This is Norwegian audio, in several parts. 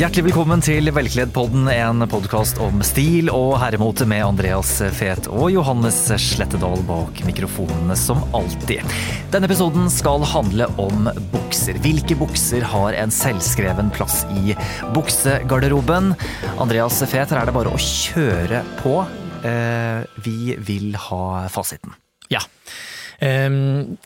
Hjertelig velkommen til Velkledd-podden, en podkast om stil og herremote med Andreas Fet og Johannes Slettedal bak mikrofonene, som alltid. Denne episoden skal handle om bukser. Hvilke bukser har en selvskreven plass i buksegarderoben? Andreas Fet, her er det bare å kjøre på. Eh, vi vil ha fasiten. Ja. Um,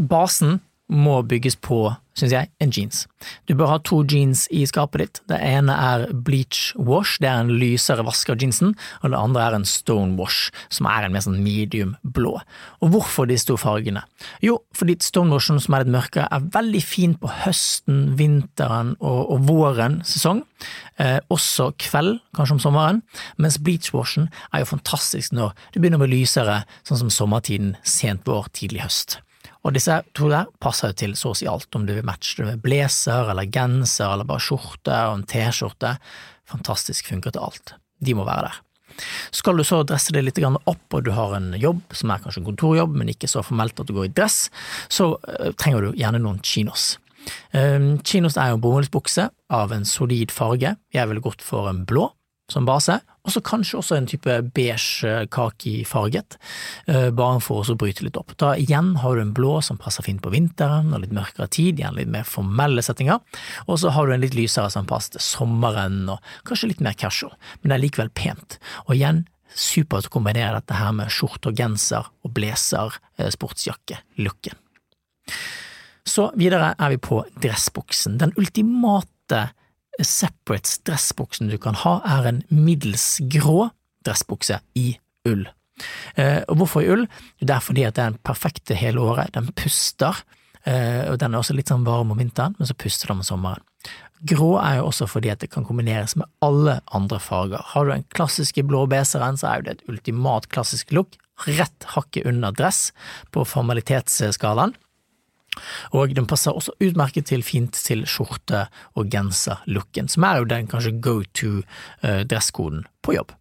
basen må bygges på, syns jeg, en jeans. Du bør ha to jeans i skapet ditt. Det ene er bleach wash, det er en lysere vask av jeansen, og det andre er en stone wash, som er en mer sånn medium blå. Og hvorfor disse to fargene? Jo, fordi stone washen, som er litt mørkere, er veldig fin på høsten, vinteren og, og våren sesong. Eh, også kveld, kanskje om sommeren, mens bleach washen er jo fantastisk når det begynner å bli lysere, sånn som sommertiden, sent vår, tidlig høst. Og disse to der passer jo til så å si alt, om du vil matche det med blazer eller genser eller bare skjorte og en T-skjorte. Fantastisk funker til alt. De må være der. Skal du så dresse deg litt opp, og du har en jobb som er kanskje en kontorjobb, men ikke så formelt at du går i dress, så uh, trenger du gjerne noen chinos. Um, chinos er jo en bomullsbukse av en solid farge. Jeg ville gått for en blå, som base, og så kanskje også en type beige kaki-farget, bare for å bryte litt opp. Da igjen har du en blå som passer fint på vinteren og litt mørkere tid, igjen litt mer formelle settinger, og så har du en litt lysere som passer til sommeren og kanskje litt mer casual, men det er likevel pent. Og igjen, supert å kombinere dette her med skjorte og genser og blazer, eh, sportsjakke-looken. Så videre er vi på dressbuksen, den ultimate separate dressbuksen du kan ha, er en middels grå dressbukse i ull. Eh, og hvorfor i ull? Det er fordi at det er den perfekte hele året. Den puster, eh, og den er også litt sånn varm om vinteren, men så puster den om sommeren. Grå er jo også fordi at det kan kombineres med alle andre farger. Har du den klassiske blå beseren, så er jo det et ultimat klassisk look, rett hakket under dress på formalitetsskalaen. Og den passer også utmerket til fint til skjorte- og genser-looken, som er jo den kanskje go to eh, på jobb.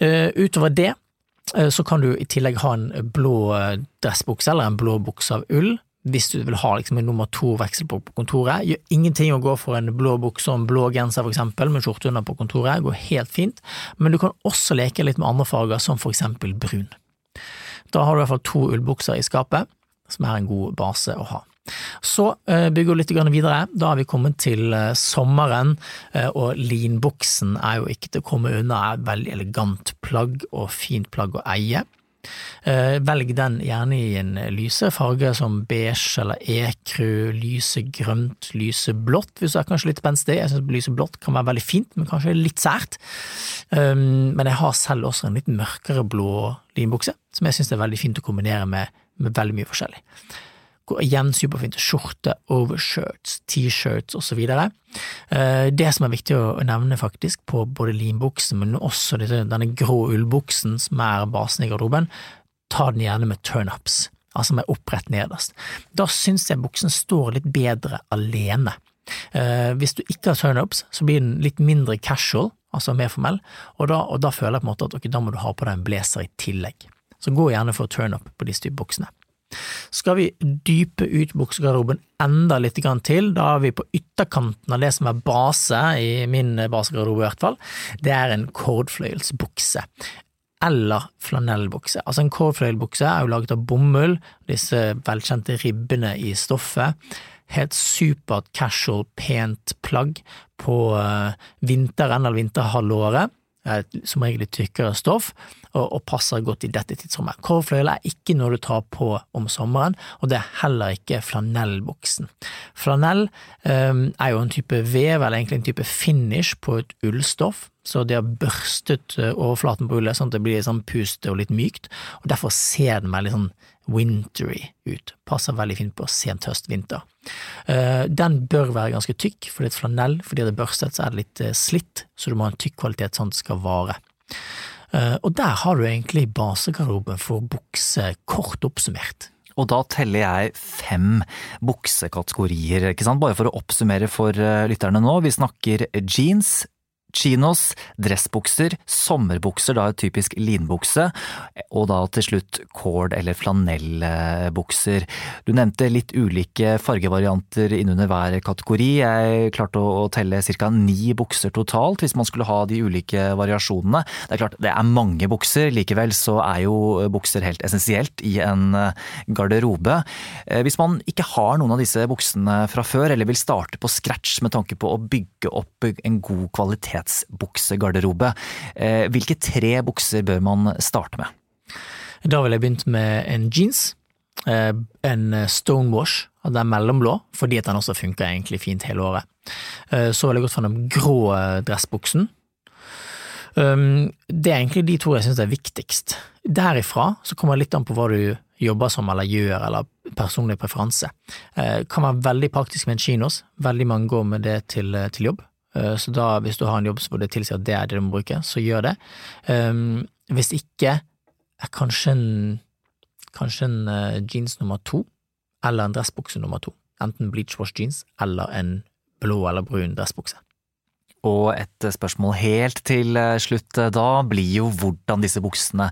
Eh, utover det eh, så kan du i tillegg ha en blå dressbukse eller en blå bukse av ull, hvis du vil ha liksom en nummer to veksel på kontoret. Gjør ingenting å gå for en blå bukse og en blå genser for eksempel, med skjorte under på kontoret, går helt fint, men du kan også leke litt med andre farger, som for eksempel brun. Da har du i hvert fall to ullbukser i skapet, som er en god base å ha. Så eh, bygger vi litt videre. Da har vi kommet til eh, sommeren, eh, og linbuksen er jo ikke til å komme unna, er et veldig elegant plagg og fint plagg å eie. Velg den gjerne i en lyse farge som beige eller ekru, lyse blått, hvis du er kanskje litt spenstig. Jeg synes lyse blått kan være veldig fint, men kanskje litt sært. Men jeg har selv også en litt mørkere blå linbukse, som jeg synes er veldig fint å kombinere med med veldig mye forskjellig. Går igjen superfint skjorte, overshirts, T-shirts osv. Eh, det som er viktig å nevne faktisk på både linbuksen, men også denne grå ullbuksen som er basen i garderoben, ta den gjerne med turnups, altså med opprett nederst. Da syns jeg buksen står litt bedre alene. Eh, hvis du ikke har turnups, så blir den litt mindre casual, altså mer formell, og da, og da føler jeg på en måte at okay, da må du ha på deg en blazer i tillegg så gå gjerne for turn-up på disse type buksene. Skal vi dype ut buksegarderoben enda litt til, da er vi på ytterkanten av det som er base, i min basegarderobe i hvert fall, det er en kordfløyelsbukse. Eller flanellbukse. Altså En kordfløyelbukse er jo laget av bomull, disse velkjente ribbene i stoffet. Helt supert casual, pent plagg på eh, vinteren eller vinterhalvåret som regel litt tykkere stoff, og, og, passer godt i dette tidsrommet. Kårfløyel er ikke noe du tar på om sommeren, og det er heller ikke flanellbuksen. Flanell um, er jo en type vev, eller egentlig en type finish på et ullstoff, så de har børstet eh, overflaten på ullet sånn at det blir sånn puste og litt mykt, og derfor ser den veldig sånn wintry ut. Passer veldig fint på sent høst, vinter. Eh, den bør være ganske tykk, for det er flanell, fordi det er børstet, så er det litt eh, slitt, så du må ha en tykk kvalitet sånn at det skal vare. Og der har du egentlig basegarderoben for bukse kort oppsummert. Og da teller jeg fem buksekategorier, ikke sant, bare for å oppsummere for lytterne nå. Vi snakker jeans, chinos, dressbukser, sommerbukser, da typisk linbukse, og da til slutt cord- eller flanellbukser. Du nevnte litt ulike fargevarianter innunder hver kategori. Jeg klarte å telle ca. ni bukser totalt, hvis man skulle ha de ulike variasjonene. Det er klart, det er mange bukser, likevel så er jo bukser helt essensielt i en garderobe. Hvis man ikke har noen av disse buksene fra før, eller vil starte på scratch med tanke på å bygge opp en god kvalitet kvalitetsbuksegarderobe. Eh, hvilke tre bukser bør man starte med? Da ville jeg begynt med en jeans. Eh, en stonewash, den mellomblå, fordi den også funker egentlig fint hele året. Eh, så ville jeg gått for den grå dressbuksen. Um, det er egentlig de to jeg syns er viktigst. Derifra så kommer det litt an på hva du jobber som eller gjør, eller personlig preferanse. Kan være veldig praktisk med en kinos. Veldig mange går med det til, til jobb. Eh, så da, hvis du har en jobb hvor det tilsier at det er det du må bruke, så gjør det. Um, hvis ikke, er kanskje en, kanskje en uh, jeans nummer to, eller en dressbukse nummer to. Enten bleach wash jeans eller en blå eller brun dressbukse. Og et spørsmål helt til slutt da blir jo hvordan disse buksene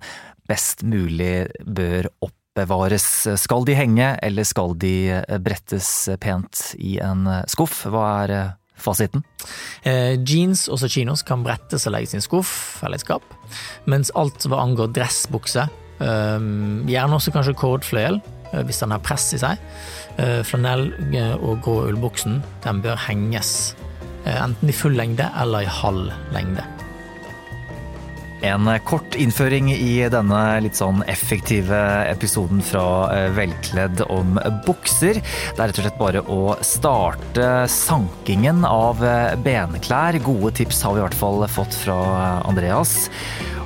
best mulig bør oppbevares. Skal de henge, eller skal de brettes pent i en skuff? Hva er fasiten? Eh, jeans og chinos kan brettes og legges i en skuff eller et skap, mens alt hva angår dressbukse, eh, gjerne også kanskje kordfløyel eh, hvis den har press i seg, eh, flanell eh, og grå ullbuksen, den bør henges eh, enten i full lengde eller i halv lengde. En kort innføring i denne litt sånn effektive episoden fra eh, Velkledd om bukser. Det er rett og slett bare å starte sankingen av eh, benklær. Gode tips har vi i hvert fall fått fra Andreas.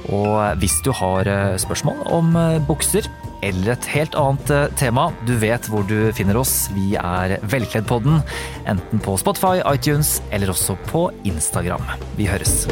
Og hvis du har eh, spørsmål om bukser, eller et helt annet tema, du vet hvor du finner oss. Vi er Velkledd-podden, enten på Spotify, iTunes eller også på Instagram. Vi høres.